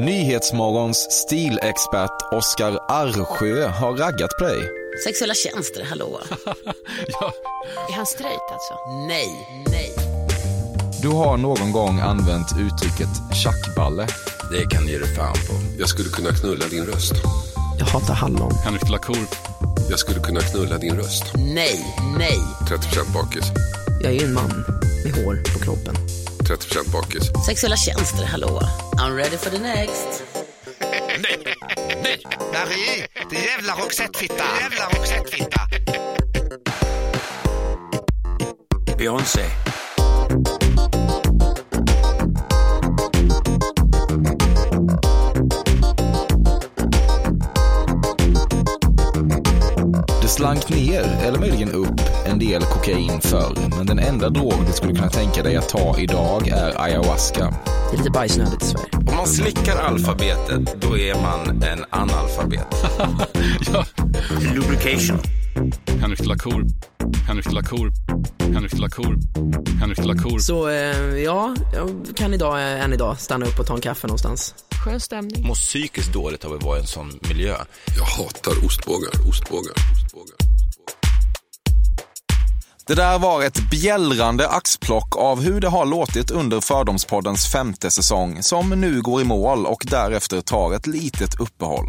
Nyhetsmorgons stilexpert Oskar Arsjö har raggat på dig. Sexuella tjänster, hallå? Ja, Är han straight alltså? Nej, nej. Du har någon gång använt uttrycket tjackballe. Det kan ge dig fan på. Jag skulle kunna knulla din röst. Jag hatar hallon. Henrik Lacour. Jag skulle kunna knulla din röst. Nej, nej. 30% bakis. Jag är ju en man med hår på kroppen. 30% bakis. Sexuella tjänster, hallå? I'm ready for the next. Marie, din jävla roxettfitta! Jävla roxettfitta! Beyoncé. Slank ner, eller möjligen upp, en del kokain förr. Men den enda drog du skulle kunna tänka dig att ta idag är ayahuasca. Det är lite bajsnödigt i Sverige. Om man slickar alfabetet, då är man en analfabet. Ja. Lubrication. Henrik Lacour. Henrik Lacour. Henrik Lacour. Henrik Lacour. Så eh, ja, jag kan idag, eh, än idag, stanna upp och ta en kaffe någonstans. Skön stämning. Må psykiskt dåligt av att vara i en sån miljö. Jag hatar ostbågar, ostbågar, ostbågar. Det där var ett bjällrande axplock av hur det har låtit under Fördomspoddens femte säsong som nu går i mål och därefter tar ett litet uppehåll.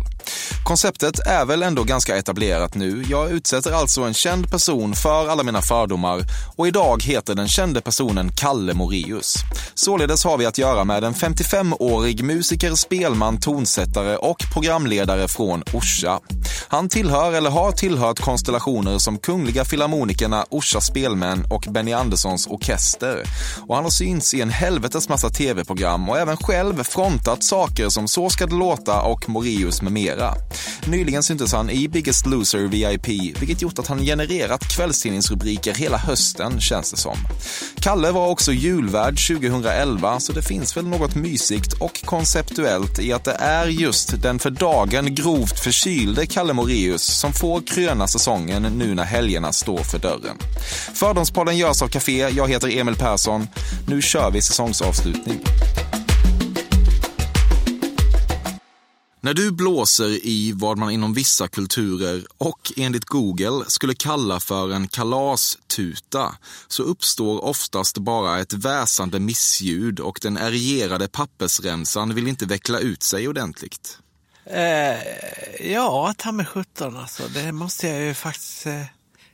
Konceptet är väl ändå ganska etablerat nu. Jag utsätter alltså en känd person för alla mina fördomar och idag heter den kände personen Kalle Morius. Således har vi att göra med en 55-årig musiker, spelman, tonsättare och programledare från Orsa. Han tillhör eller har tillhört konstellationer som Kungliga Filharmonikerna, Orsa Spelmän och Benny Anderssons Orkester. Och han har synts i en helvetes massa tv-program och även själv frontat saker som Så ska det låta och Morius med mera. Nyligen syntes han i Biggest Loser VIP, vilket gjort att han genererat kvällstidningsrubriker hela hösten, känns det som. Kalle var också julvärd 2011, så det finns väl något mysigt och konceptuellt i att det är just den för dagen grovt förkylde Kalle Morius som får kröna säsongen nu när helgerna står för dörren. Fördomspodden görs av Café, jag heter Emil Persson. Nu kör vi säsongsavslutning. När du blåser i vad man inom vissa kulturer och enligt Google skulle kalla för en kalastuta så uppstår oftast bara ett väsande missljud och den ergerade pappersremsan vill inte veckla ut sig ordentligt. Eh, ja, ta med sjutton alltså. Det måste jag ju faktiskt... Eh,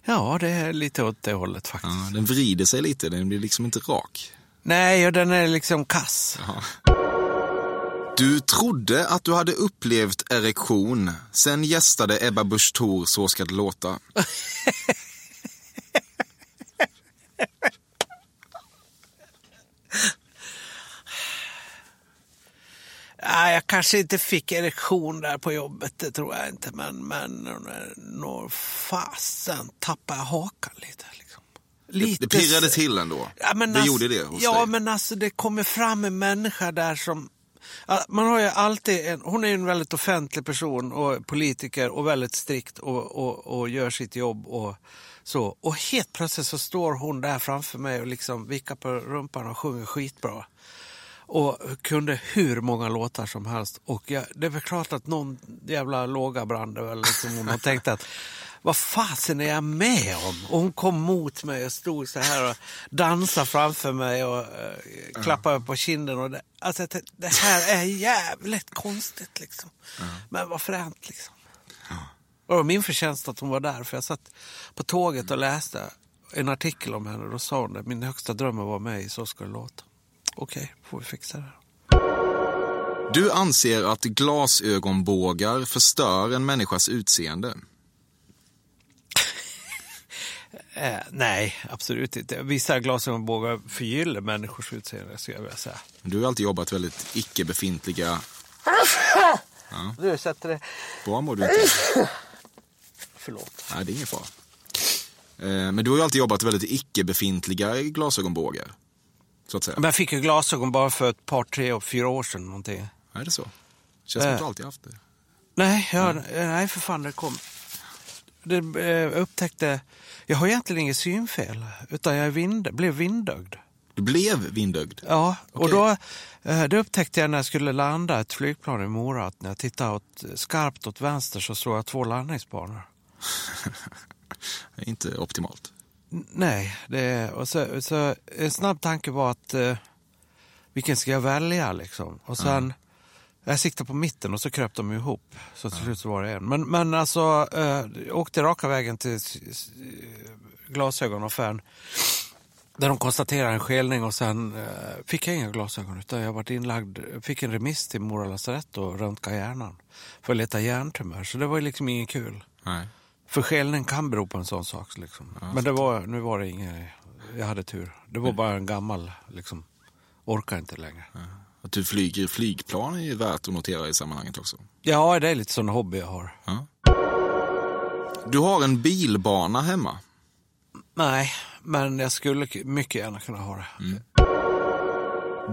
ja, det är lite åt det hållet faktiskt. Ja, den vrider sig lite, den blir liksom inte rak. Nej, och den är liksom kass. Du trodde att du hade upplevt erektion. Sen gästade Ebba Busch Thor Så ska det låta. Nej, jag kanske inte fick erektion där på jobbet, det tror jag inte. Men, men nog fasen tappade jag hakan lite. Liksom. Det, det pirrade till ändå. Ja, men det alltså, gjorde det hos Ja, dig. men alltså det kommer fram en människa där som... Man har ju alltid en, hon är ju en väldigt offentlig person och politiker och väldigt strikt och, och, och gör sitt jobb och så. Och helt plötsligt så står hon där framför mig och liksom vickar på rumpan och sjunger skitbra. Och kunde hur många låtar som helst. Och jag, det är väl klart att någon jävla låga brann det väl. Liksom, hon har tänkt att vad fasen är jag med om? Och hon kom mot mig och stod så här och dansade framför mig och uh, klappade på kinden. Och det, alltså, det, det här är jävligt konstigt liksom. Men vad fränt liksom. Och det var min förtjänst att hon var där, för jag satt på tåget och läste en artikel om henne. Då sa hon det, min högsta dröm var med i Så ska det låta. Okej, får vi fixa det. Du anser att glasögonbågar förstör en människas utseende. Eh, nej, absolut inte. Vissa glasögonbågar förgyller människors utseende, skulle jag vilja säga. Du har alltid jobbat väldigt icke-befintliga... Ja. Du sätter det... Bra mår du inte. Förlåt. Nej, det är ingen fara. Eh, Men du har ju alltid jobbat väldigt icke-befintliga glasögonbågar. Så att säga. Men jag fick ju glasögon bara för ett par, tre och fyra år sedan. Någonting. Är det så? Känns som att du Eh. alltid haft det. Nej, jag, nej, för fan det kom. Det, eh, jag upptäckte, jag har egentligen inget synfel, utan jag vind, blev vindögd. Du blev vindögd? Ja, och Okej. då eh, det upptäckte jag när jag skulle landa ett flygplan i Mora att när jag tittade åt, skarpt åt vänster så såg jag två landningsbanor. Inte optimalt. Nej, det, och så, så en snabb tanke var att eh, vilken ska jag välja liksom? Och sen, jag siktade på mitten och så kröp de ihop. Så till slut så var det en. Men, men alltså, eh, jag åkte raka vägen till s- glasögonaffären. Där de konstaterade en skelning och sen eh, fick jag inga glasögon utan jag varit inlagd, fick en remiss till Mora lasarett och röntga hjärnan. För att leta hjärntumör. Så det var ju liksom inget kul. Nej. För skelning kan bero på en sån sak. Liksom. Men det var, nu var det inget, jag hade tur. Det var bara en gammal, liksom, orkar inte längre. Att du flyger flygplan är ju värt att notera i sammanhanget också. Ja, det är lite sån hobby jag har. Du har en bilbana hemma. Nej, men jag skulle mycket gärna kunna ha det.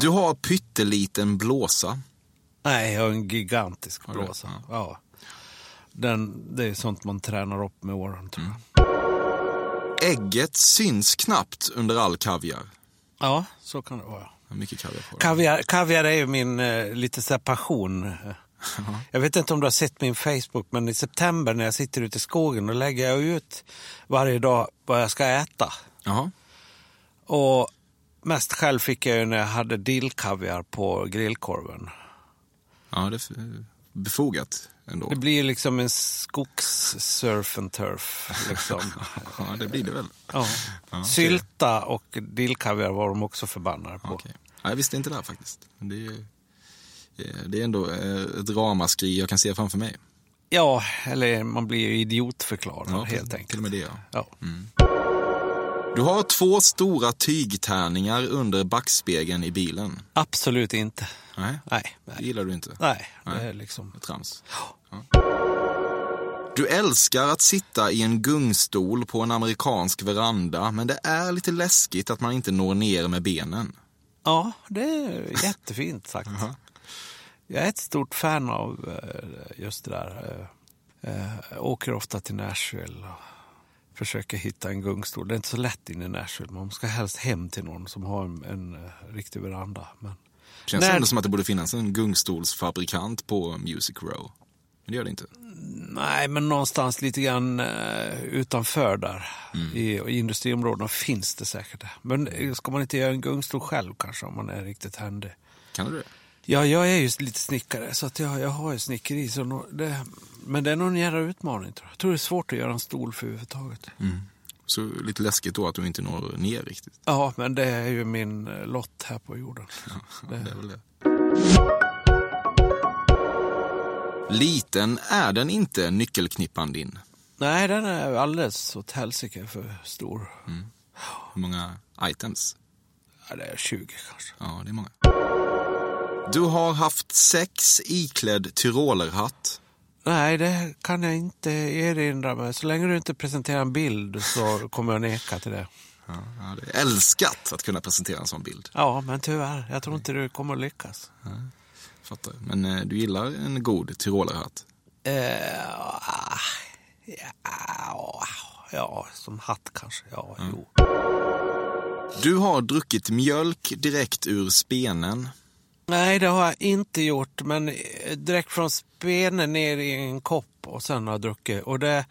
Du har pytteliten blåsa. Nej, jag har en gigantisk blåsa. Ja. Den, det är sånt man tränar upp med åren, tror jag. Ägget syns knappt under all kaviar. Ja, så kan det vara. Mycket kaviar på det. Kaviar, kaviar är ju min eh, lite så här passion. Jag vet inte om du har sett min Facebook, men i september när jag sitter ute i skogen då lägger jag ut varje dag vad jag ska äta. Jaha. Och mest själv fick jag ju när jag hade dillkaviar på grillkorven. Ja, det är befogat ändå. Det blir ju liksom en skogssurf and turf. Liksom. Ja, det blir det väl. Ja. Ja. Sylta och dillkaviar var de också förbannade på. Okej. Ja, jag visste inte det här faktiskt. Det är, eh, det är ändå eh, ett ramaskri jag kan se framför mig. Ja, eller man blir ju idiotförklarad Ja, helt enkelt. Till och med det, ja. Mm. Du har två stora tygtärningar under backspegeln i bilen. Absolut inte. Nej, Nej, det gillar du inte. nej det Nej. är liksom... Trams. Ja. Du älskar att sitta i en gungstol på en amerikansk veranda, men det är lite läskigt att man inte når ner med benen. Ja, det är jättefint sagt. Jag är ett stort fan av eh, just det där. eh, eh, Jag åker ofta till Nashville och försöker hitta en gungstol. Det är inte så lätt in i Nashville. Man ska helst hem till någon som har en, en eh, riktig veranda. Men... Känns När- ändå som att det borde finnas en gungstolsfabrikant på Music Row. Men det gör det inte. Nej, men någonstans lite grann eh, utanför där i, i industriområdena finns det säkert. Men eh, ska man inte göra en gungstol själv kanske om man är riktigt händig? Kan du det? Ja, jag är ju lite snickare så att jag, jag har ju snickeri. Så nå- det, men det är nog en jävla utmaning tror jag. Jag tror det är svårt att göra en stol för överhuvudtaget. Så lite läskigt då att du inte når ner riktigt. Ja, men det är ju min eh, lott här på jorden. Det är väl det. Liten är den inte, nyckelknippan din. Nej, den är alldeles åt helsike för stor. Hur många items? Ja, det är 20 kanske. Ja, det är många. Du har haft sex iklädd tyrolerhatt. Nej, det kan jag inte erinra mig. Så länge du inte presenterar en bild så kommer jag neka till det. Ja, jag hade älskat att kunna presentera en sån bild. Ja, men tyvärr. Jag tror inte du kommer att lyckas. Fattar. Men eh, du gillar en god tyrolerhatt? Eh, ja, ja, som hatt kanske. Ja, jo. Du har druckit mjölk direkt ur spenen. Nej, det har jag inte gjort. Men eh, direkt från spenen ner i en kopp och sen har jag druckit. Och det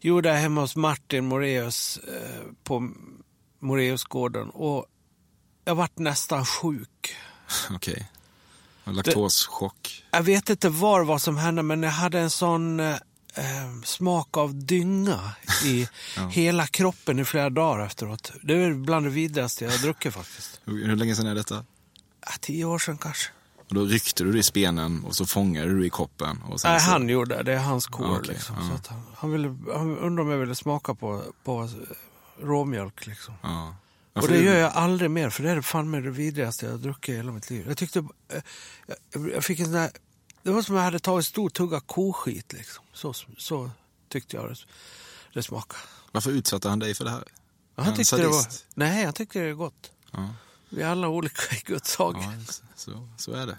gjorde jag hemma hos Martin Moreus eh, på Moreusgården. Och jag vart nästan sjuk. Okej. Laktoschock. Jag vet inte var vad som hände, men jag hade en sån... eh, eh, smak av dynga i Ja. hela kroppen i flera dagar efteråt. Det är bland det vidrigaste jag har druckit faktiskt. Hur, hur länge sedan är detta? Ja, tio år sedan kanske. Och då ryckte du i spenen och så fångade du i koppen. Och sen Nej, så... han gjorde det. Det är hans kor. Ja, okej, liksom. att han, han, ville, han undrade om jag ville smaka på, på råmjölk. Liksom. Ja. Ja, och det gör jag aldrig mer, för det är fan med det vidrigaste jag har druckit i hela mitt liv. Jag tyckte... eh, Jag, fick en sån där, det var som jag hade tagit stor tugga koskit. Liksom. Så, så tyckte jag det, det smakade. Varför utsatte han dig för det här? Är han tyckte det var, nej, han tyckte det är gott. Ja. Vi är alla olika i Guds hag. Ja, så, så är det.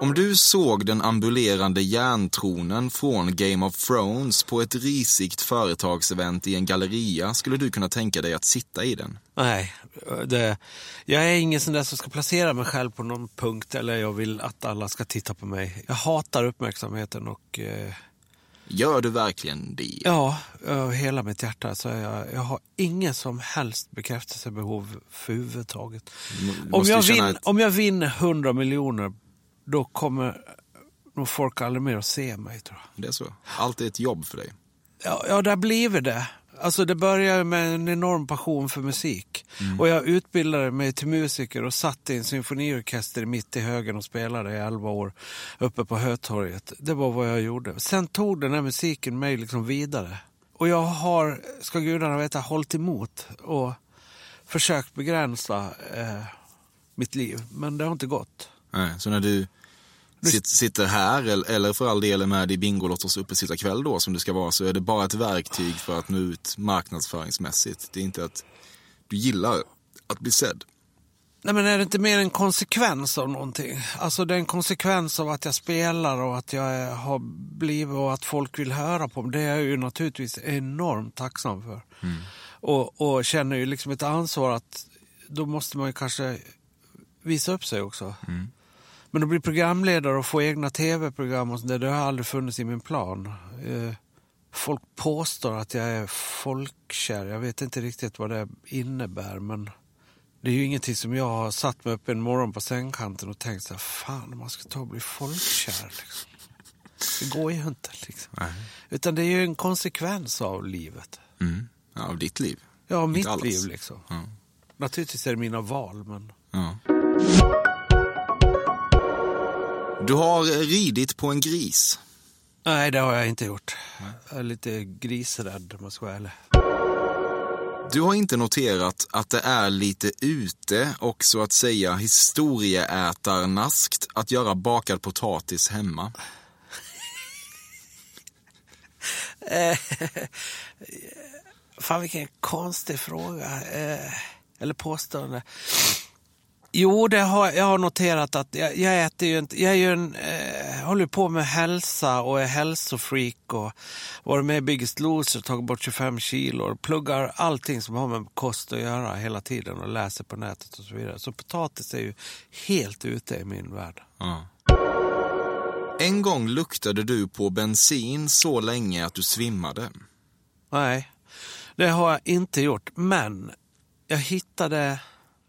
Om du såg den ambulerande järntronen från Game of Thrones på ett risigt företagsevent i en galleria skulle du kunna tänka dig att sitta i den. Nej, det, jag är ingen sån där som ska placera mig själv på någon punkt eller jag vill att alla ska titta på mig. Jag hatar uppmärksamheten och eh, Gör du verkligen det? ja, av hela mitt hjärta så jag, jag har inget som helst bekräftelsebehov för överhuvudtaget. Du Om jag, vin, ett- om jag vinner 100 miljoner då kommer nog folk aldrig mer att se mig tror jag. Det är så? Allt är ett jobb för dig? Ja, ja det har blivit det. Alltså det började med en enorm passion för musik. Mm. Och jag utbildade mig till musiker och satt i en symfoniorkester mitt i högen och spelade i 11 år uppe på Hötorget. Det var vad jag gjorde. Sen tog den här musiken mig liksom vidare. Och jag har, ska gudarna veta, hållit emot och försökt begränsa eh, mitt liv. Men det har inte gått. Nej, så när du sit, sitter här eller, för all del är med i Bingolottos uppesittarkväll då som det ska vara så är det bara ett verktyg för att nå ut marknadsföringsmässigt. Det är inte att du gillar att bli sedd. Nej men är det inte mer en konsekvens av någonting? Alltså det är en konsekvens av att jag spelar och att jag har blivit och att folk vill höra på mig. Det är jag ju naturligtvis enormt tacksam för. Och, och känner ju liksom ett ansvar att då måste man ju kanske visa upp sig också. Men att bli programledare och få egna tv-program och sånt där, det har aldrig funnits i min plan. Eh, Folk påstår att jag är folkkär. Jag vet inte riktigt vad det innebär men det är ju ingenting som jag har satt mig upp en morgon på sängkanten och tänkt så här, fan man ska ta och bli folkkär. Liksom. Det går ju inte. Liksom. Utan det är ju en konsekvens av livet. Mm. Ja, av ditt liv. Ja, Inte mitt allas. liv liksom. Ja. Naturligtvis är det mina val men... Ja. Du har ridit på en gris. Nej, det har jag inte gjort. Jag är lite grisrädd om jag ska vara ärlig. Du har inte noterat att det är lite ute och så att säga historieätarnaskt att göra bakad potatis hemma. Eh, fan vilken konstig fråga. Eh, eller påstående. Jo, det har, jag har noterat att jag, jag äter ju inte, jag är ju en, eh, håller på med hälsa och är hälsofreak och varit med i Biggest Loser, tagit bort 25 kilo pluggar allting som har med kost att göra hela tiden och läser på nätet och så vidare. Så potatis är ju helt ute i min värld. Ja. En gång luktade du på bensin så länge att du svimmade. Nej, det har jag inte gjort. Men jag hittade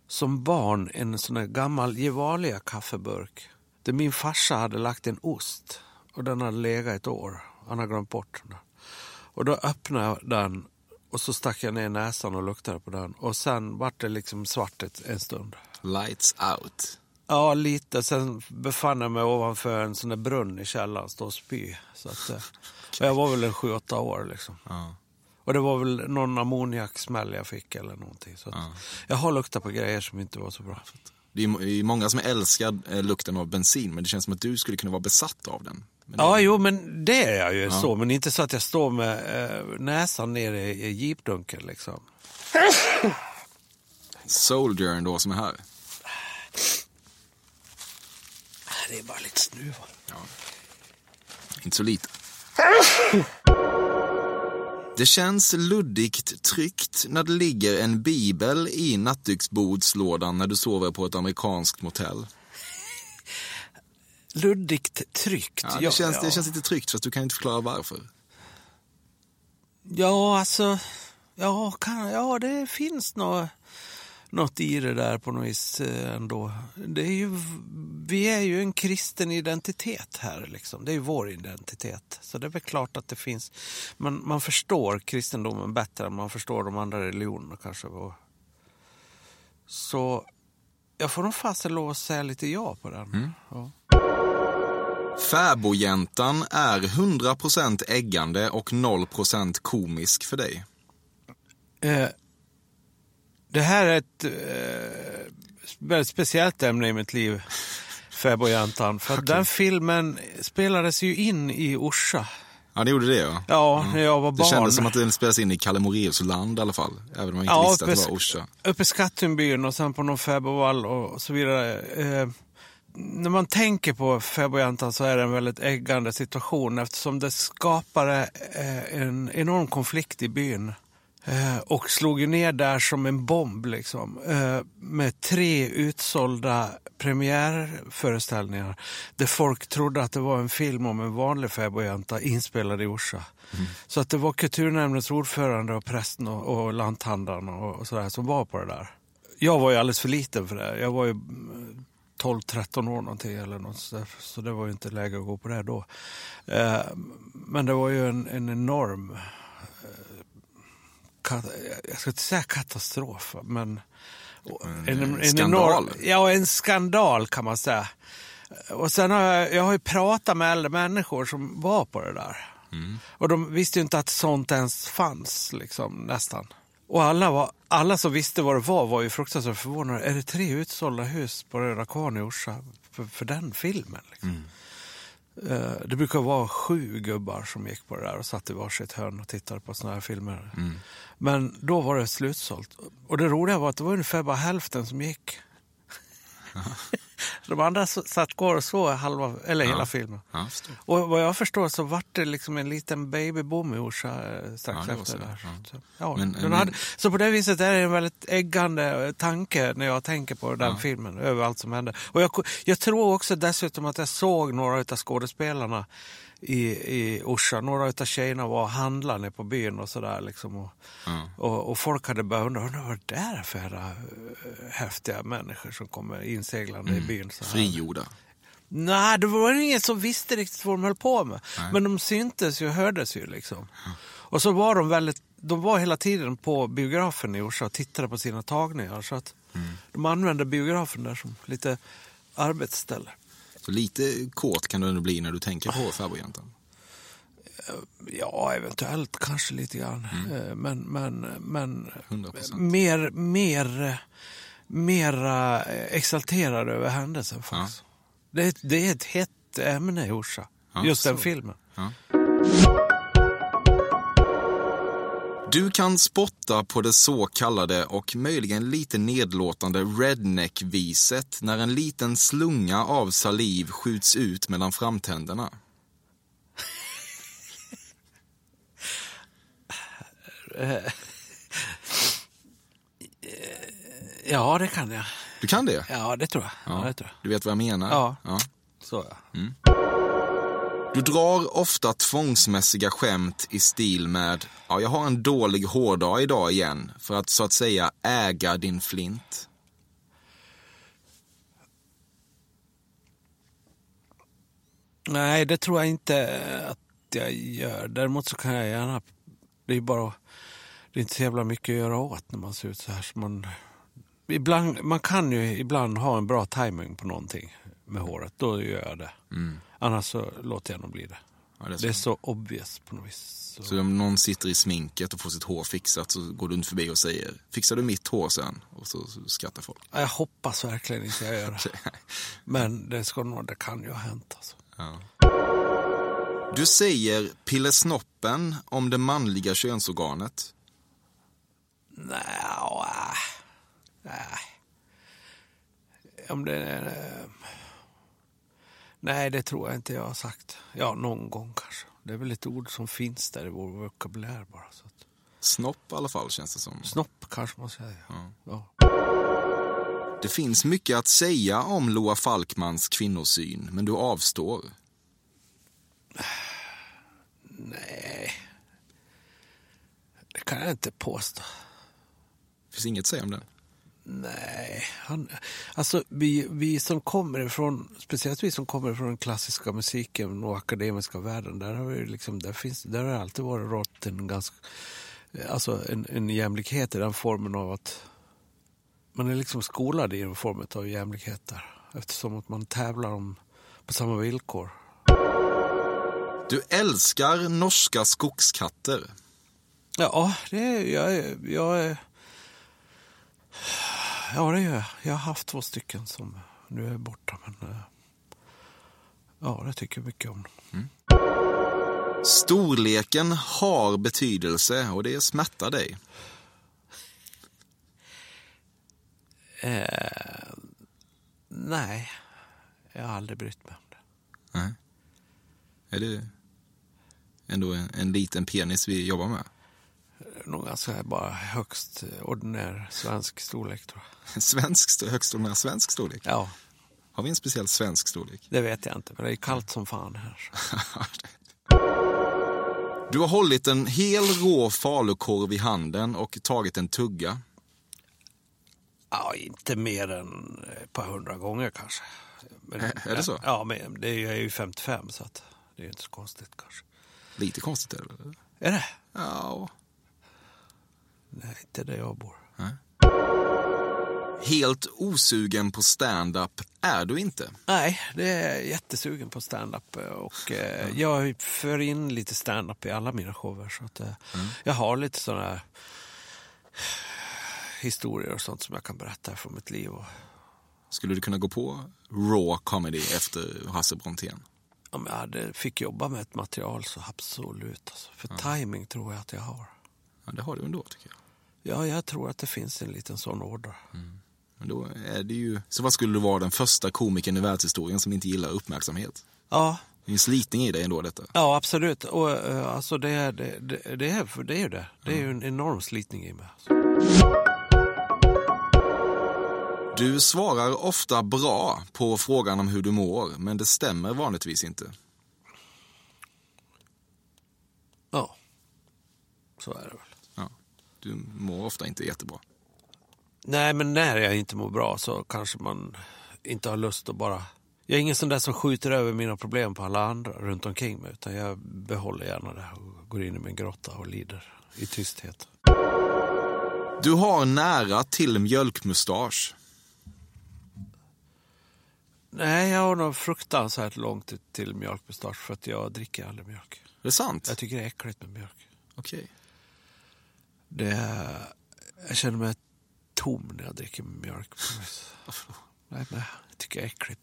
som barn en sån här gammal Gevalia kaffeburk. Där min farsa hade lagt en ost och den hade legat ett år. Han har glömt bort den. Och då öppnade jag den och så stack jag ner näsan och luktade på den. Och sen vart det liksom svart en stund. Lights out. Ja, lite. Sen befann jag mig ovanför en sån där brunn i källaren, stå och spy. Så att, eh, och jag var väl en sju, åtta år liksom. Ja. Och det var väl någon ammoniaksmäll jag fick eller någonting. Så att Jag har luktat på grejer som inte var så bra. Det är är många som älskar eh, lukten av bensin, men det känns som att du skulle kunna vara besatt av den. Men Ja, jo, men det är jag ju Ja. så. Men inte så att jag står med eh, näsan nere i, jeepdunken liksom. Soldiern då som är här. Det är bara lite snuva. Inte så lite. Det känns luddigt tryggt när det ligger en bibel i nattduksbordslådan när du sover på ett amerikanskt motell. Luddigt tryggt. Ja, det, känns, det känns lite tryggt fast du kan inte förklara varför. Ja, alltså... Ja, kan, ja det finns något, något i det där på något vis eh, ändå. Det är ju, vi är ju en kristen identitet här. Liksom. Det är ju vår identitet. Så det är väl klart att det finns... Man, man förstår kristendomen bättre än man förstår de andra religionerna kanske. Så jag får nog fasen lov att säga lite ja på den. Ja. Fäbodjäntan är 100% äggande och 0% komisk för dig. Eh, det här är ett eh, väldigt speciellt ämne i mitt liv, Fäbodjäntan. För att den filmen spelades ju in i Orsa. Ja, det gjorde det ja. Ja, när jag var Det barn. kändes som att den spelas in i Kalle Moraeus land i alla fall. Även om man inte Ja, visste att det var Orsa. Uppe i Skattungbyn och sen på någon fäbodvall och så vidare. Eh, när man tänker på fäbodjäntan så är det en väldigt äggande situation eftersom det skapade eh, en enorm konflikt i byn. Eh, och slog ju ner där som en bomb liksom. Eh, med tre utsålda premiärföreställningar. Där folk trodde att det var en film om en vanlig fäbodjänta inspelad i Orsa. Så att det var kulturnämndens ordförande och prästen och, och lanthandlaren och, och sådär som var på det där. Jag var ju alldeles för liten för det. Jag var ju mm, 12-13 år någonting eller något så, där, så det var ju inte läge att gå på det då. Eh, men det var ju en, en enorm, eh, jag ska inte säga katastrof, men en, en, en skandal. enorm, ja, en skandal kan man säga. Och sen har jag, jag har ju pratat med äldre människor som var på det där. Och de visste ju inte att sånt ens fanns, liksom, nästan. Och alla, var, alla som visste vad det var var ju fruktansvärt förvånade. Är det tre utsålda hus på Röda Kvarn i Orsa för, för den filmen? Liksom? Eh, Det brukar vara sju gubbar som gick på det där och satt i varsitt hörn och tittade på såna här filmer. Men då var det slutsålt. Och det roliga var att det var ungefär bara hälften som gick. De andra satt kvar och såg halva, eller hela Ja. filmen. Ja. Och vad jag förstår så vart det liksom en liten babyboom i Orsa eh, strax Ja, var efter så. det där. Så, ja, Men- men- hade, så på det viset är det en väldigt äggande eh, tanke när jag tänker på den filmen, över allt som hände. Och jag, jag tror också dessutom att jag såg några av skådespelarna i, i Orsa. Några av tjejerna var handlare på byn och sådär. Liksom, och, Ja. och, och folk hade börjat undra, undra vad det där är för jävla, eh, häftiga människor som kommer inseglande Mm. i byn. Så här. Frigjorda. Nej, det var ingen som visste riktigt vad de höll på med. Nej. Men de syntes ju och hördes ju liksom. Och så var de väldigt, de var hela tiden på biografen i Orsa och tittade på sina tagningar. Så att de använde biografen där som lite arbetsställe. Så lite kåt kan du ändå bli när du tänker på fäbodjäntan. Ja, eventuellt kanske lite grann. Eh, Men, men, men 100%. mer, mer, mera exalterad över händelsen faktiskt. Det, är, ett- det är ett hett ämne i Orsa. Ja, Just den så. filmen. Ja. Du kan spotta på det så kallade och möjligen lite nedlåtande redneck-viset när en liten slunga av saliv skjuts ut mellan framtänderna. Ja, det kan jag. Du kan det? Ja, det tror jag. Ja. det tror jag. Du vet vad jag menar? Ja. ja. Så ja. Du drar ofta tvångsmässiga skämt i stil med ja, jag har en dålig hårdag idag igen för att så att säga äga din flint. Nej, det tror jag inte att jag gör. Däremot så kan jag gärna... Det är bara... Det är inte så jävla mycket att göra åt när man ser ut så här. Så man, ibland, man kan ju ibland ha en bra timing på någonting med håret. Då gör jag det. Annars så låter jag nog bli det. Ja, det är så. det är så obvious på något vis. Så. Så om någon sitter i sminket och får sitt hår fixat så går du inte förbi och säger fixar du mitt hår sen? Och så, så skrattar folk. Ja, Jag hoppas verkligen inte jag gör det. Men det, ska nog, det kan ju ha hänt. Alltså. Ja. Du säger pillesnoppen om det manliga könsorganet. Nej, Nej. Om det är... Nej, det tror jag inte jag har sagt. Ja, någon gång kanske. Det är väl ett ord som finns där i vår vokabulär bara. Så att... Snopp i alla fall känns det som. Snopp kanske man säger. Ja. Ja. Det finns mycket att säga om Loa Falkmans kvinnosyn, men du avstår. Nej. Det kan jag inte påstå. Det finns inget att säga om den. Nej, han, alltså vi, vi som kommer ifrån, speciellt vi som kommer från den klassiska musiken och akademiska världen, där har, vi liksom, där finns, där har det alltid varit rått en, ganska, alltså en, en jämlikhet i den formen av att man är liksom skolad i en form av jämlikhet där. Eftersom att man tävlar om, på samma villkor. Du älskar norska skogskatter. Ja, det är, jag, jag är... Ja, det gör jag. Jag har haft två stycken som nu är borta. Men, eh, ja, det tycker jag mycket om. Storleken har betydelse och det smärtar dig. Eh, nej, jag har aldrig brytt mig om det. Nej. Är det ändå en, en liten penis vi jobbar med? Nog ganska bara högst ordinär svensk storlek tror jag. Svensk, högst ordinär svensk storlek? Ja, Har vi en speciell svensk storlek? det vet jag inte, men det är kallt som fan här. Du har hållit en hel rå falukorv i handen och tagit en tugga. Ja, inte mer än ett par hundra gånger kanske. Men, Ä- är det så? Ja, men det är, jag är ju 55 så att det är inte så konstigt kanske. Lite konstigt är det väl? Är det? Ja. Nej, inte där jag bor. Helt osugen på stand-up är du inte. Nej, det är jättesugen på stand-up och eh, jag för in lite stand-up i alla mina shower. Så att, eh, Jag har lite sådana här historier och sånt som jag kan berätta från mitt liv. Och, Skulle du kunna gå på raw comedy efter Hasse Brontén? om jag hade, fick jobba med ett material så absolut. Alltså. För timing tror jag att jag har. Ja, det har du ändå tycker jag. Ja, jag tror att det finns en liten sån order. Men då är det ju... Så vad skulle du vara den första komikern i världshistorien som inte gillar uppmärksamhet? Ja, Det är en slitning i dig ändå detta. ja absolut. Och, eh, alltså det, är- det, det, det, är, det är ju det. Det är ju en enorm slitning i mig. Alltså. Du svarar ofta bra på frågan om hur du mår, men det stämmer vanligtvis inte. Ja, så är det väl. Du mår ofta inte jättebra. Nej, men när jag inte mår bra så kanske man inte har lust att bara... Jag är ingen sån där som skjuter över mina problem på alla andra runt omkring mig. Utan jag behåller gärna det och går in i min grotta och lider i tysthet. Du har nära till mjölkmustasch. Nej, jag har nog fruktansvärt långt till mjölkmustasch för att jag dricker aldrig mjölk. Det är sant? Jag tycker det är äckligt med mjölk. Okej. Det jag känner mig tom när jag dricker mjölk. Nej, men jag tycker det är äckligt.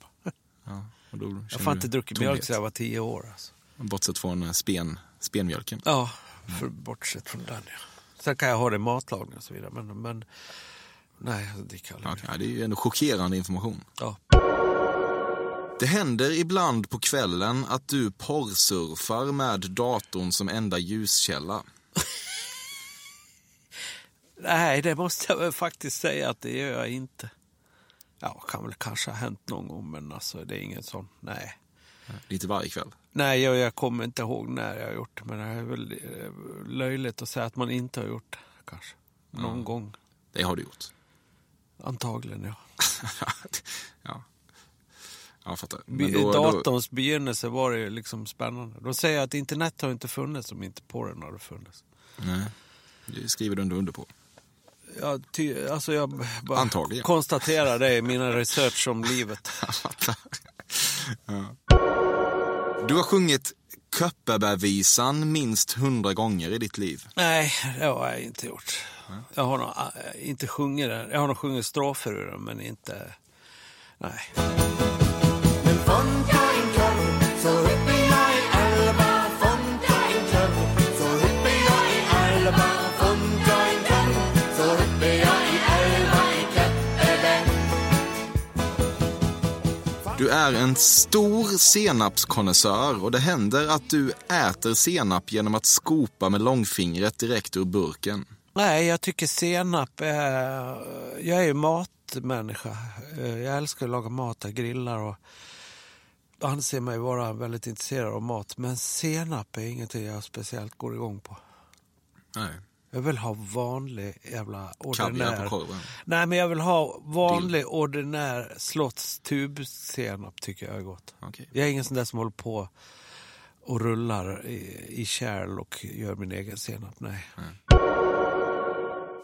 Ja, och då Jag har fan inte druckit tomhet. mjölk sedan jag var tio år. Alltså. Bortsett från eh, spen, spenmjölken. Ja, för, bortsett från den. Ja. Sen kan jag ha det i matlagning och så vidare. Men, men nej, jag dricker aldrig. Ja, det är ju ändå chockerande information. Ja. Det händer ibland på kvällen att du porrsurfar med datorn som enda ljuskälla. Nej, det måste jag väl faktiskt säga att det gör jag inte. Ja, kan väl kanske ha hänt någon gång, men alltså det är ingen sån, nej. Lite varje kväll. Nej, jag, jag kommer inte ihåg när jag har gjort det, men det är väl eh, löjligt att säga att man inte har gjort det, kanske. Någon Ja. gång. Det har du gjort. Antagligen, ja. ja. Jag fattar. Men då- då- datorns begynnelse var det ju liksom spännande. De säger att internet har inte funnits om inte porren hade funnits. Nej, det skriver du ändå under på. Ja, ty, alltså jag bara Antagligen. konstaterar det i mina research om livet. Ja. Du har sjungit Köppebergvisan minst hundra gånger i ditt liv. Nej, det har jag inte gjort. Jag har nog äh, inte sjungit den. Jag har nog sjungit strofer ur den, men inte... Nej. Du är en stor senapskonnässör och det händer att du äter senap genom att skopa med långfingret direkt ur burken. Nej, jag tycker senap är... Jag är ju matmänniska. Eh, Jag älskar att laga mat, jag grillar och anser mig vara väldigt intresserad av mat. Men senap är ingenting jag speciellt går igång på. Nej. Jag vill ha vanlig jävla ordinär... på. Nej, men jag vill ha vanlig ordinär slottstubsenap tycker jag är gott. Okej. Jag är ingen sån där som håller på och rullar i, i kärl och gör min egen senap. Nej.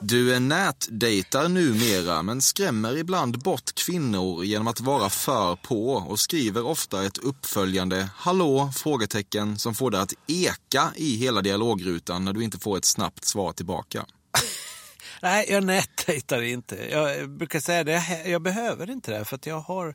Du är nätdejtar numera men skrämmer ibland bort kvinnor genom att vara för på och skriver ofta ett uppföljande hallå? frågetecken som får det att eka i hela dialogrutan när du inte får ett snabbt svar tillbaka. Nej, jag nätdejtar inte. Jag brukar säga det, jag behöver inte det för att jag har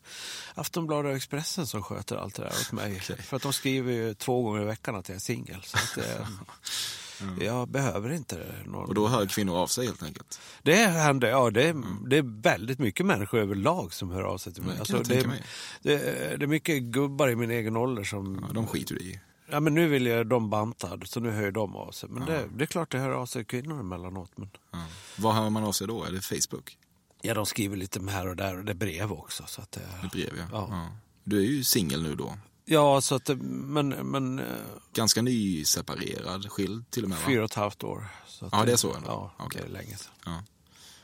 Aftonbladet och Expressen som sköter allt det där åt mig. För att de skriver ju två gånger i veckan att jag är singel. Det, jag behöver inte. Någon... Och då hör kvinnor av sig helt enkelt. Det händer, ja det är, det är väldigt mycket människor överlag som hör av sig till mig. Ja, det jag det, mig. det, det är mycket gubbar i min egen ålder som... Ja, de skiter i. Ja men nu vill jag de bantad, så nu hör de av sig. Men det, det är klart det hör av sig kvinnor emellanåt. Men... Ja. Vad hör man av sig då? Är det Facebook? Ja, de skriver lite här och där och det är brev också. Så att det, Det brev, ja. Ja. ja. Du är ju singel nu då. Ja, så att men, men eh, Ganska nyseparerad, skild till och med va? fyra och ett halvt år. Så Ja, det är så ändå? Ja, Okej. det är länge sedan. Ja.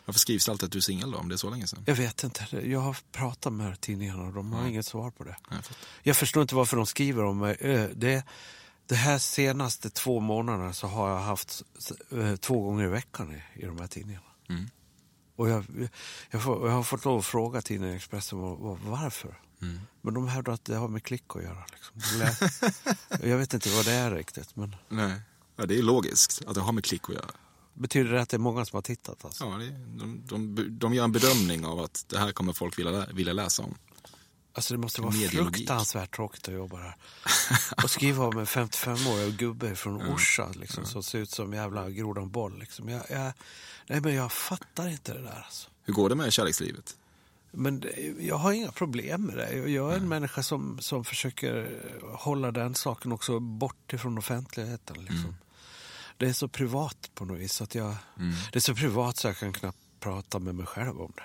Varför skrivs det alltid att du är singel då, om det är så länge sedan? Jag vet inte, jag har pratat med tidningarna och de har Ja. inget svar på det. Ja, jag. Jag förstår inte varför de skriver om mig. Eh, Det, det här senaste två månaderna så har jag haft eh, två gånger i veckan i, i de här tidningarna. Mm. Och jag, jag, får, jag har fått lov att fråga tidningen Expressen var, var, varför. Mm. Men de hävdar att det har med klick att göra. Liksom. Jag vet inte vad det är riktigt. Men Nej. Ja, det är logiskt att det har med klick att göra. betyder det att det är många som har tittat? Alltså? Ja, det, de, de, de gör en bedömning av att det här kommer folk vilja, vilja läsa om. Alltså det måste vara fruktansvärt tråkigt att jobba där. Och skriva om en 55-årig gubbe från Orsa liksom, som ser ut som jävla grodan boll. Liksom. Jag, jag, nej men jag fattar inte det där. Alltså. Hur går det med kärlekslivet? Men jag har inga problem med det. Jag- är en människa som, som försöker hålla den saken också bort ifrån offentligheten. Liksom. Det är så privat på något vis. Så att jag, Det är så privat så jag kan knappt prata med mig själv om det.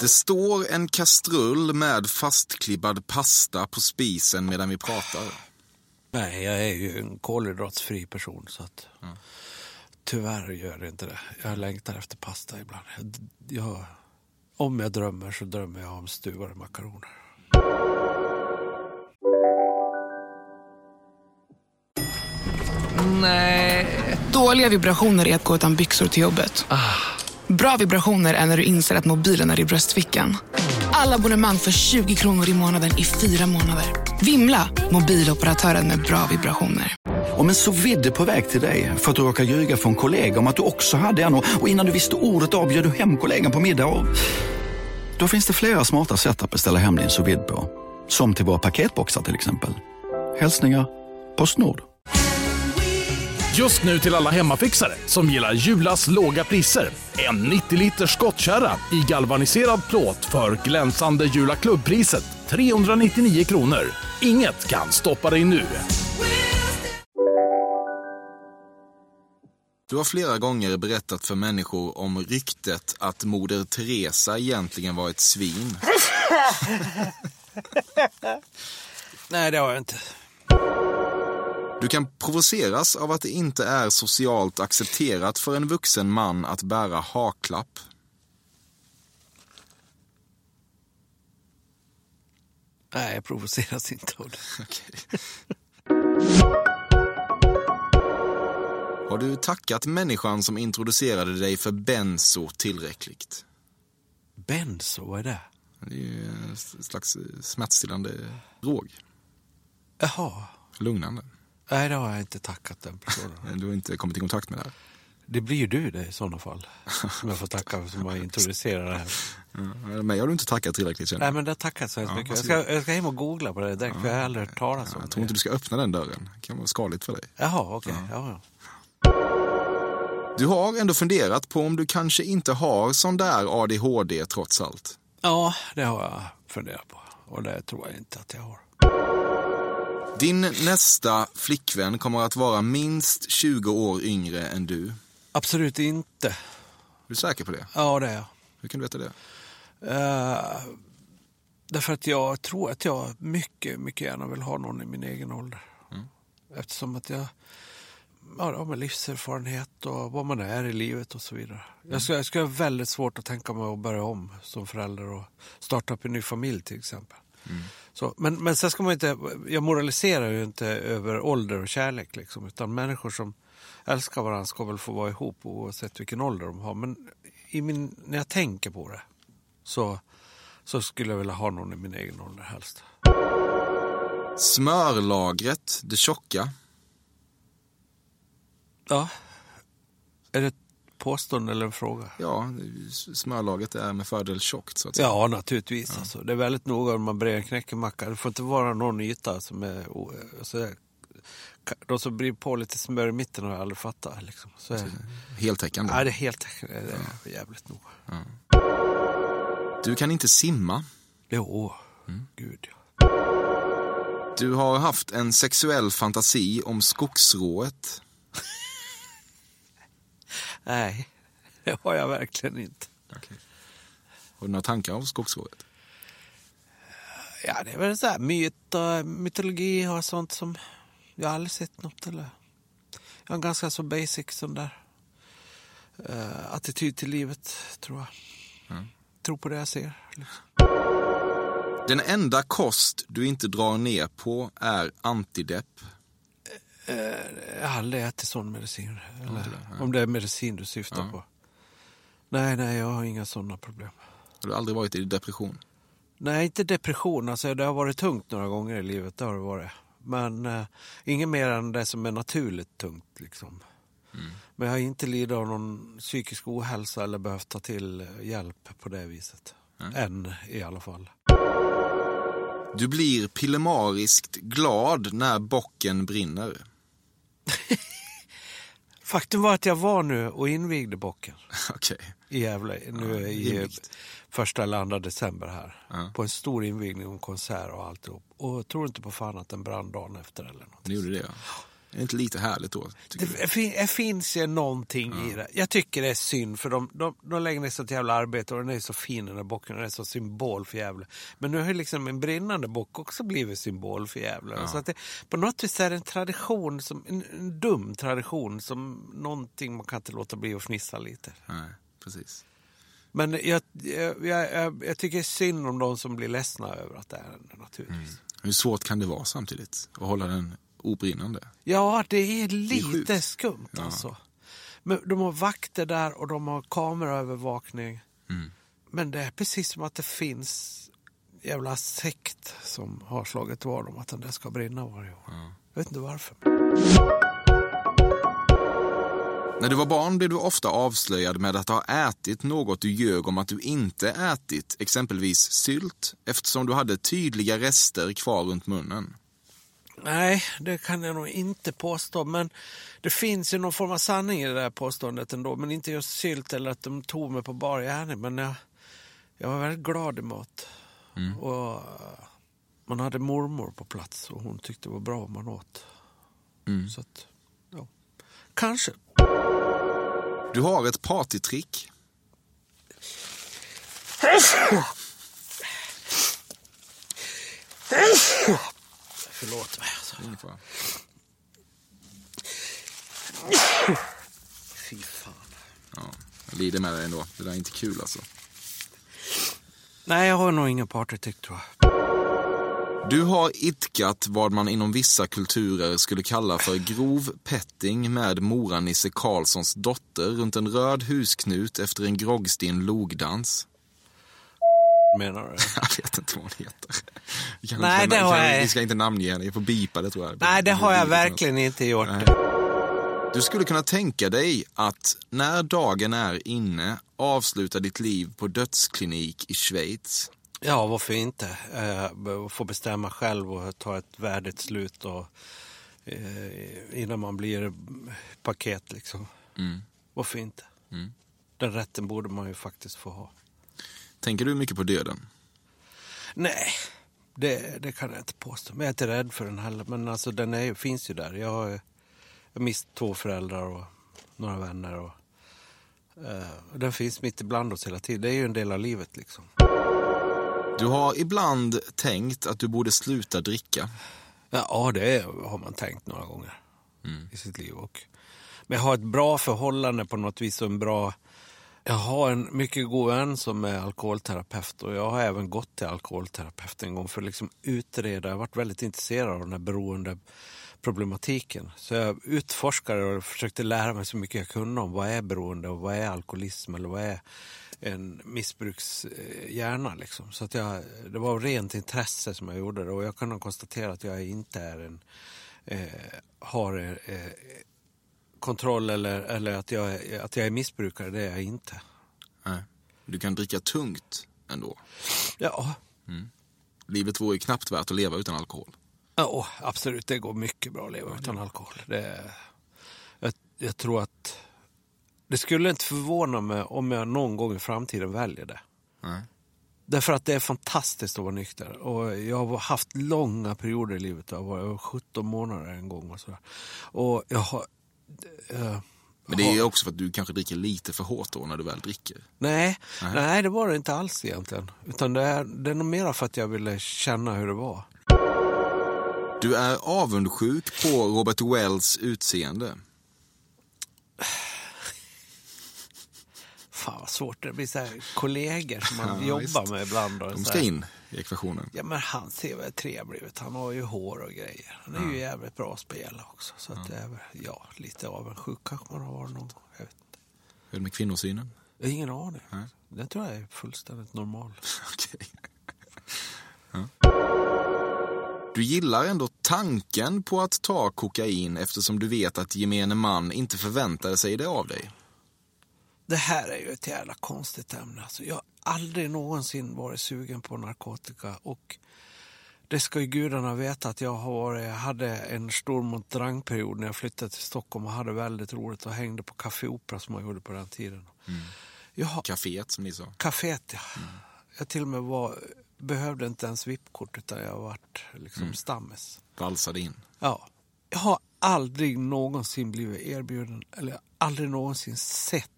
Det står en kastrull med fastklibbad pasta på spisen medan vi pratar. Nej, jag är ju en kolhydratsfri person. Så att, Tyvärr gör det inte det. Jag längtar efter pasta ibland. Jag, jag, om jag drömmer så drömmer jag om stuvade makaroner. Nej. Dåliga vibrationer är att gå utan byxor till jobbet. Bra vibrationer är när du inser att mobilen är i bröstfickan. Alla abonnemang för 20 kronor i månaden i fyra månader. Vimla! Mobiloperatören med bra vibrationer. Om en så vidde på väg till dig för att du råkar ljuga från kollega om att du också hade en och innan du visste ordet av bjöd du hem kollegan på middag och... Då finns det flera smarta sätt att beställa hem din sous vide på. Som till våra paketboxar till exempel. Hälsningar Postnord. Just nu till alla hemmafixare som gillar Julas låga priser. En 90 liters skottkärra i galvaniserad plåt för glänsande Jula klubbpriset 399 kronor. Inget kan stoppa dig nu. Du har flera gånger berättat för människor om ryktet att Moder Teresa egentligen var ett svin. Nej, det har jag inte. Du kan provoceras av att det inte är socialt accepterat för en vuxen man att bära haklapp. Nej, jag provoceras inte av det. Har du tackat människan som introducerade dig för benzo tillräckligt? Benzo, vad är det? Det är ju en slags smärtstillande drog. Jaha. Lugnande. Nej, det har jag inte tackat den personen. Du har inte kommit i kontakt med det här? Det blir ju du det i sådana fall. Som jag får tacka som har introducerat det här. Ja, mig har du inte tackat tillräckligt känner Nej, jag. men det tackar jag så hemskt Ja, mycket. Jag ska, jag ska hem och googla på det direkt, för jag har aldrig hört talas om Jag det. tror inte du ska öppna den dörren. Det kan vara skadligt för dig. Jaha, okej. Ja. Ja, Du har ändå funderat på om du kanske inte har sån där ADHD trots allt. ja, det har jag funderat på. Och det tror jag inte att jag har. Din nästa flickvän kommer att vara minst 20 år yngre än du. Absolut inte. Är du säker på det? Ja, det är jag. Hur kan du veta det? Uh, därför att jag tror att jag mycket, mycket gärna vill ha någon i min egen ålder. Mm. Eftersom att jag ja, har livserfarenhet och vad man är i livet och så vidare. Mm. Jag, ska, jag ska ha väldigt svårt att tänka mig att börja om som förälder och starta upp en ny familj till exempel. Mm. Så, men, men sen ska man inte, jag moraliserar ju inte över ålder och kärlek liksom, utan människor som älskar varandra ska väl få vara ihop oavsett vilken ålder de har. Men i min, när jag tänker på det så, så skulle jag vilja ha någon i min egen ålder helst. Smörlagret, det tjocka. Ja. Är det ett påstående eller en fråga? Ja, smörlagret är med fördel tjockt. Så att säga. Ja, naturligtvis. Ja. Alltså, det är väldigt noga om man brer en knäckemacka. Det får inte vara någon yta som är... Alltså, de som blir på lite smör i mitten har jag aldrig fattat. Liksom. Så är, heltäckande? Ja, det är heltäckande. Det är ja. jävligt noga. Ja. Du kan inte simma? Jo, mm. gud ja. Du har haft en sexuell fantasi om skogsrået. Nej, det har jag verkligen inte. Okay. Har du några tankar om skogsrået? Ja, det är väl så här myt och mytologi och sånt som jag har aldrig sett något eller. Jag har en ganska så basic sån där uh, attityd till livet, tror jag. Mm. Tror på det jag ser. Liksom. Den enda kost du inte drar ner på är antidepp. Jag har aldrig ätit sån medicin. Eller, det, om det är medicin du syftar ja. på. Nej, nej, jag har inga sådana problem. Har du aldrig varit i depression? Nej, inte depression. Alltså, det har varit tungt några gånger i livet. Det har det varit. Men uh, inget mer än det som är naturligt tungt. Liksom. Mm. Men jag har inte lidit av någon psykisk ohälsa eller behövt ta till hjälp på det viset. Mm. Än i alla fall. Du blir pillemariskt glad när bocken brinner. Faktum var att jag var nu och invigde bocken. Okay. I Gävle. Nu ja, i första eller andra december här. Ja. På en stor invigning och konsert och alltihop. Och tror inte på fan att den brann dagen efter eller något. Ni gjorde det ja. Är det inte lite härligt då? Det, det finns ju någonting ja. i det. Jag tycker det är synd för de, de, de lägger ner sånt jävla arbete och den är så fin den där bocken. Den är så symbol för Gävle. Men nu har ju liksom en brinnande bock också blivit symbol för Gävle. Ja. Så att det, på något vis är det en tradition, som, en, en, dum tradition som någonting man kan inte låta bli att fnissa lite. Nej, precis. Men jag, jag, jag, jag, tycker synd om de som blir ledsna över att det är naturligtvis. Mm. Hur svårt kan det vara samtidigt? Att hålla den obrinnande. Ja, det är lite det är skumt ja. alltså. Men de har vakter där och de har kameraövervakning. Mm. Men det är precis som att det finns jävla sekt som har slagit vad om att den där ska brinna varje år. Ja. Jag vet inte varför. När du var barn blev du ofta avslöjad med att ha ätit något du ljög om att du inte ätit, exempelvis sylt, eftersom du hade tydliga rester kvar runt munnen. Nej, det kan jag nog inte påstå. Men det finns ju någon form av sanning i det där påståendet ändå. Men inte just sylt eller att de tog mig på bar gärning. Men jag, jag var väldigt glad i mat. Mm. Och man hade mormor på plats och hon tyckte det var bra om man åt. Mm. Så att, ja. Kanske. Du har ett partytrick. Förlåt mig. Alltså. Fy fan. Ja, jag lider med dig ändå. Det där är inte kul alltså. Nej, jag har nog ingen partytrick tror jag. Du har itkat vad man inom vissa kulturer skulle kalla för grov petting med Mora-Nisse Karlssons dotter runt en röd husknut efter en groggstinn logdans menar du? Jag vet inte vad hon heter. Vi, Nej, inte, det har jag... vi ska inte namnge henne, vi får bipa det tror jag. Nej, det har jag verkligen inte gjort. Nej. Du skulle kunna tänka dig att när dagen är inne avsluta ditt liv på dödsklinik i Schweiz. Ja, varför inte? Eh, få bestämma själv och ta ett värdigt slut och, eh, innan man blir paket. Liksom. Mm. Varför inte? Mm. Den rätten borde man ju faktiskt få ha. Tänker du mycket på döden? Nej, Det, det kan jag inte påstå. Men jag är inte rädd för den heller. Men alltså, den är, finns ju där. Jag har, jag mist två föräldrar och några vänner. Och, och den finns mitt ibland oss hela tiden. Det är ju en del av livet liksom. Du har ibland tänkt att du borde sluta dricka. Ja, det har man tänkt några gånger i sitt liv. Och, men jag har ett bra förhållande på något vis och en bra... Jag har en mycket god vän som är alkoholterapeut och jag har även gått till alkoholterapeut en gång för att liksom utreda. Jag har varit väldigt intresserad av den här beroendeproblematiken. Så jag utforskade och försökte lära mig så mycket jag kunde om vad är beroende och vad är alkoholism eller vad är en missbrukshjärna. Liksom. Så att jag, det var av rent intresse som jag gjorde det och jag kan konstatera att jag inte är en, eh, har eh, kontroll eller, eller att, jag, att jag är missbrukare, det är jag inte. Nej. Du kan dricka tungt ändå. Ja, Mm. Livet vore ju knappt värt att leva utan alkohol. ja absolut. Det går mycket bra att leva utan alkohol. Det, jag, jag tror att det skulle inte förvåna mig om jag någon gång i framtiden väljer det. Nej. Därför att det är fantastiskt att vara nykter. Och jag har haft långa perioder i livet. Jag varit 17 månader en gång. Och, så. och jag har... Men det är också för att du kanske dricker lite för hårt då när du väl dricker. Nej, Nej. nej. det var det inte alls egentligen. Utan det är, det är nog mer för att jag ville känna hur det var. Du är avundsjuk på Robert Wells utseende. Fan vad svårt det blir. Så kollegor som man Ja, jobbar visst. med ibland. Och De ska in i ekvationen. Ja men han ser väl trevlig ut. Han har ju hår och grejer. Han är ju jävligt bra att spela också. Så att det är ja, lite avundsjuk kanske man har någon gång. Jag vet inte. Hur är det med kvinnosynen? Jag har ingen aning. Nej. Det tror jag är fullständigt normal. Okej. Ja. Du gillar ändå tanken på att ta kokain eftersom du vet att gemene man inte förväntar sig det av dig. Det här är ju ett jävla konstigt ämne. Alltså, jag har aldrig någonsin varit sugen på narkotika. Och det ska ju gudarna veta att jag har varit, jag hade en stor montrangperiod när jag flyttade till Stockholm och hade väldigt roligt och hängde på Café Opera som man gjorde på den tiden. Jag har, Caféet som ni sa. Caféet, ja. Jag till och med var, behövde inte ens VIP-kort utan jag vart liksom Mm. stammis. Valsade in. Ja. Jag har aldrig någonsin blivit erbjuden eller aldrig någonsin sett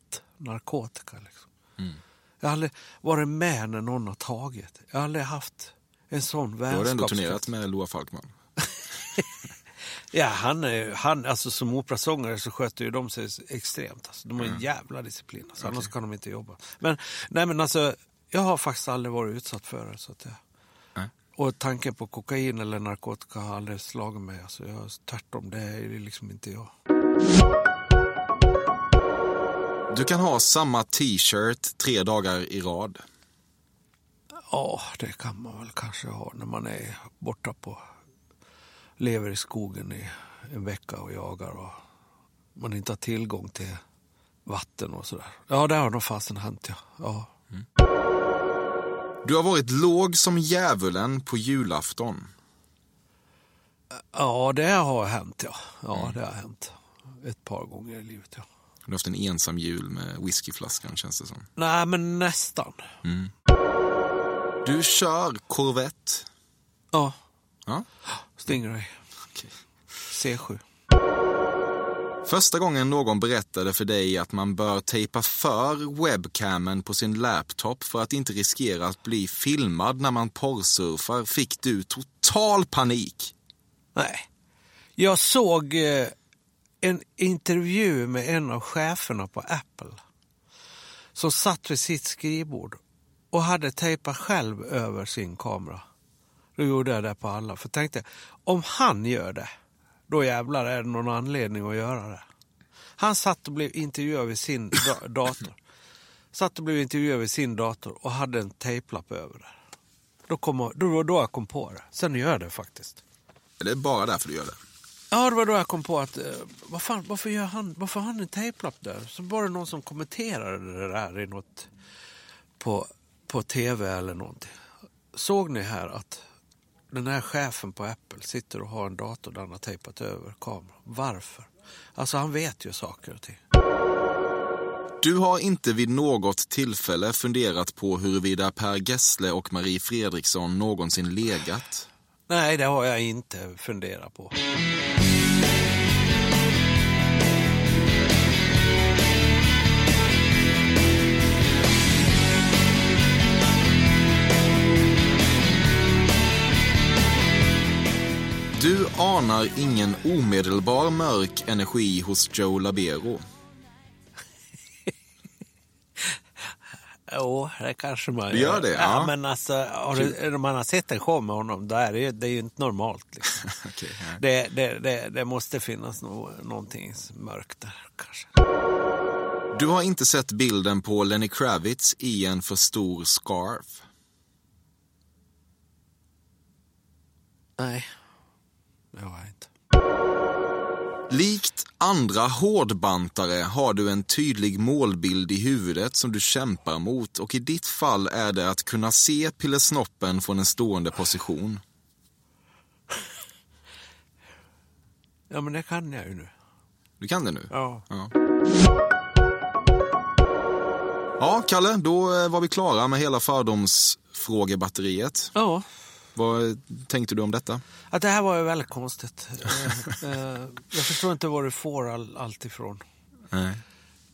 narkotika. Liksom. Mm. Jag har aldrig varit med när någon har tagit. Jag har aldrig haft en sån har du ändå vänskapskrets. turnerat med Loa Falkman. Ja, han är, han, alltså som operasångare så sköter ju de sig extremt. Alltså, de har en Mm. jävla disciplin. Alltså, Okej. Annars kan de inte jobba. Men, nej, men alltså, jag har faktiskt aldrig varit utsatt för det. Så att jag, och tanken på kokain eller narkotika har aldrig slagit mig. Alltså, jag, tvärtom, det är liksom inte jag. Du kan ha samma t-shirt tre dagar i rad. Ja, det kan man väl kanske ha när man är borta på... Lever i skogen i en vecka och jagar och man inte har tillgång till vatten och sådär. Ja, det har nog fasen hänt, ja. ja. Du har varit låg som djävulen på julafton. Ja, det har hänt, ja. Ja, det har hänt. Ett par gånger i livet, ja. Du har haft en ensam jul med whiskyflaskan känns det som. Nej, men nästan. Mm. Du kör Corvette. Ja. Ja. Stingray. C7. Första gången någon berättade för dig att man bör tejpa för webcamen på sin laptop för att inte riskera att bli filmad när man porrsurfar fick du total panik. Nej. Jag såg eh, en intervju med en av cheferna på Apple som satt vid sitt skrivbord och hade tejpat själv över sin kamera. Då gjorde jag det på alla. För jag tänkte, om han gör det, då jävlar är det någon anledning att göra det. Han satt och blev intervjuad vid sin da- dator. Satt och blev intervjuad vid sin dator och hade en tejplapp över det. Då, kom, då var då jag kom på det. Sen gör jag det faktiskt. Det är bara därför du gör det. Ja, det var då jag kom på att, eh, vad fan, varför, gör han, varför har han en tejplapp där? Så var det någon som kommenterade det där i något, på, på tv eller någonting. Såg ni här att den här chefen på Apple sitter och har en dator där han har tejpat över kameran? Varför? Alltså han vet ju saker och ting. Du har inte vid något tillfälle funderat på huruvida Per Gessle och Marie Fredriksson någonsin legat? Nej, det har jag inte funderat på. Du anar ingen omedelbar mörk energi hos Joe Labero. Jo, det kanske man Du gör det, Ja, ja. men alltså, har du, man har sett en show med honom, då är det, ju, det är ju inte normalt. Liksom. Okej, nej. det, det, det, det måste finnas no, någonting mörkt där, kanske. Du har inte sett bilden på Lenny Kravitz i en för stor scarf. Nej, det har jag inte. Likt andra hårdbantare har du en tydlig målbild i huvudet som du kämpar mot och i ditt fall är det att kunna se pillesnoppen från en stående position. Ja, men det kan jag ju nu. Du kan det nu? Ja. Ja, ja Kalle, då eh, var vi klara med hela fördomsfrågebatteriet. Ja. Vad tänkte du om detta? Att det här var ju väldigt konstigt. Eh, eh, jag förstår inte var du får all, allt ifrån. Nej.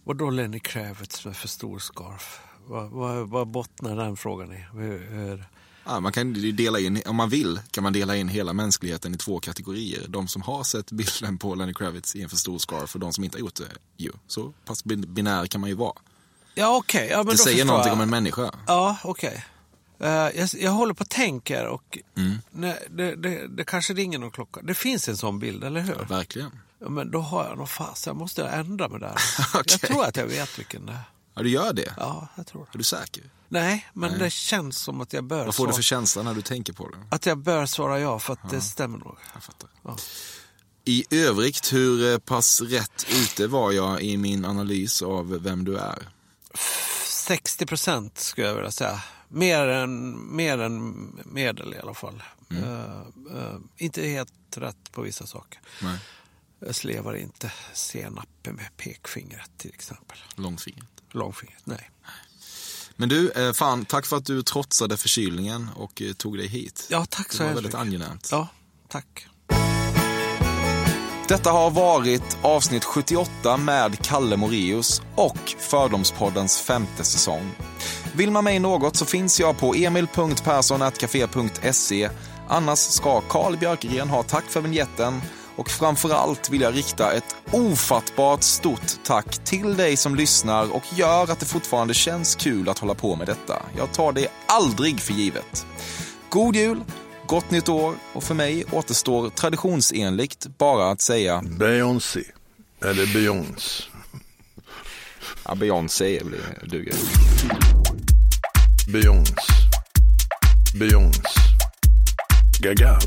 Och då Lenny Kravitz med för stor scarf? Vad, vad, vad bottnar den frågan i? Hur, hur... Ja, man kan ju dela in, om man vill kan man dela in hela mänskligheten i två kategorier. De som har sett bilden på Lenny Kravitz i en för stor scarf och de som inte har gjort det. Jo, så pass bin- binär kan man ju vara. Ja, okej. Ja, men det då säger någonting jag. om en människa. Ja, okej. Eh, jag, jag håller på och tänker och Mm. nej, det, det, det kanske ringer någon klocka. Det finns en sån bild, eller hur? Verkligen. Ja, men då har jag nog fast, jag måste ändra mig där. Jag tror att jag vet vilken det är. Ja, du gör det? Ja, jag tror Är du säker? Nej, men Nej. det känns som att jag bör Vad får du svara- för känsla när du tänker på det? Att jag bör svara ja, för att det stämmer nog. Jag fattar. Ja. I övrigt, hur eh, pass rätt ute var jag i min analys av vem du är? 60 procent skulle jag vilja säga. Mer än, mer än medel i alla fall. Mm. Eh, eh, inte helt rätt på vissa saker. Nej. Jag slevar inte senapen med pekfingret till exempel. Långfingret. Långfingret, nej. Men du, eh, fan, tack för att du trotsade förkylningen och tog dig hit. Ja, tack så Det var hemskt väldigt mycket. angenämt. Ja, tack. Detta har varit avsnitt 78 med Kalle Morius och Fördomspoddens femte säsong. Vill man mig något så finns jag på emil.perssonatcafe.se. Annars ska Carl Björkegren ha tack för vignetten och framförallt vill jag rikta ett ofattbart stort tack till dig som lyssnar och gör att det fortfarande känns kul att hålla på med detta. Jag tar det aldrig för givet. God jul, gott nytt år och för mig återstår traditionsenligt bara att säga Beyoncé. Eller Beyoncé. Ja, Beyoncé duger. Beyoncé. Beyoncé. Gaga.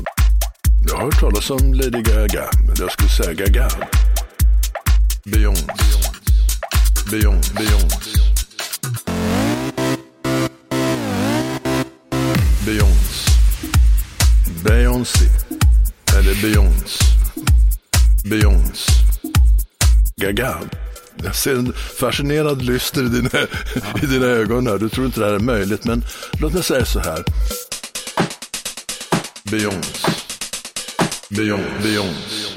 Jag har hört talas om Lady Gaga, men jag skulle säga Gaga. Beyoncé. Beyoncé. Beyoncé. Beyoncé. Beyoncé. Eller Beyoncé. Beyoncé. Gaga. Jag ser en fascinerad lyster i dina, i dina ögon här. Du tror inte det här är möjligt, men låt mig säga så här. Beyoncé. Beyoncé. Beyoncé.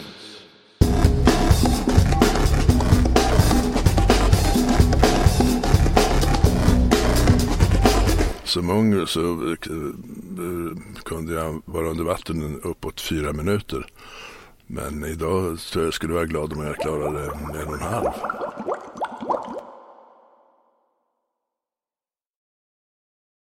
Som ung så eh, eh, kunde jag vara under vatten uppåt fyra minuter. Men idag tror jag skulle vara glad om jag klarade en och en halv.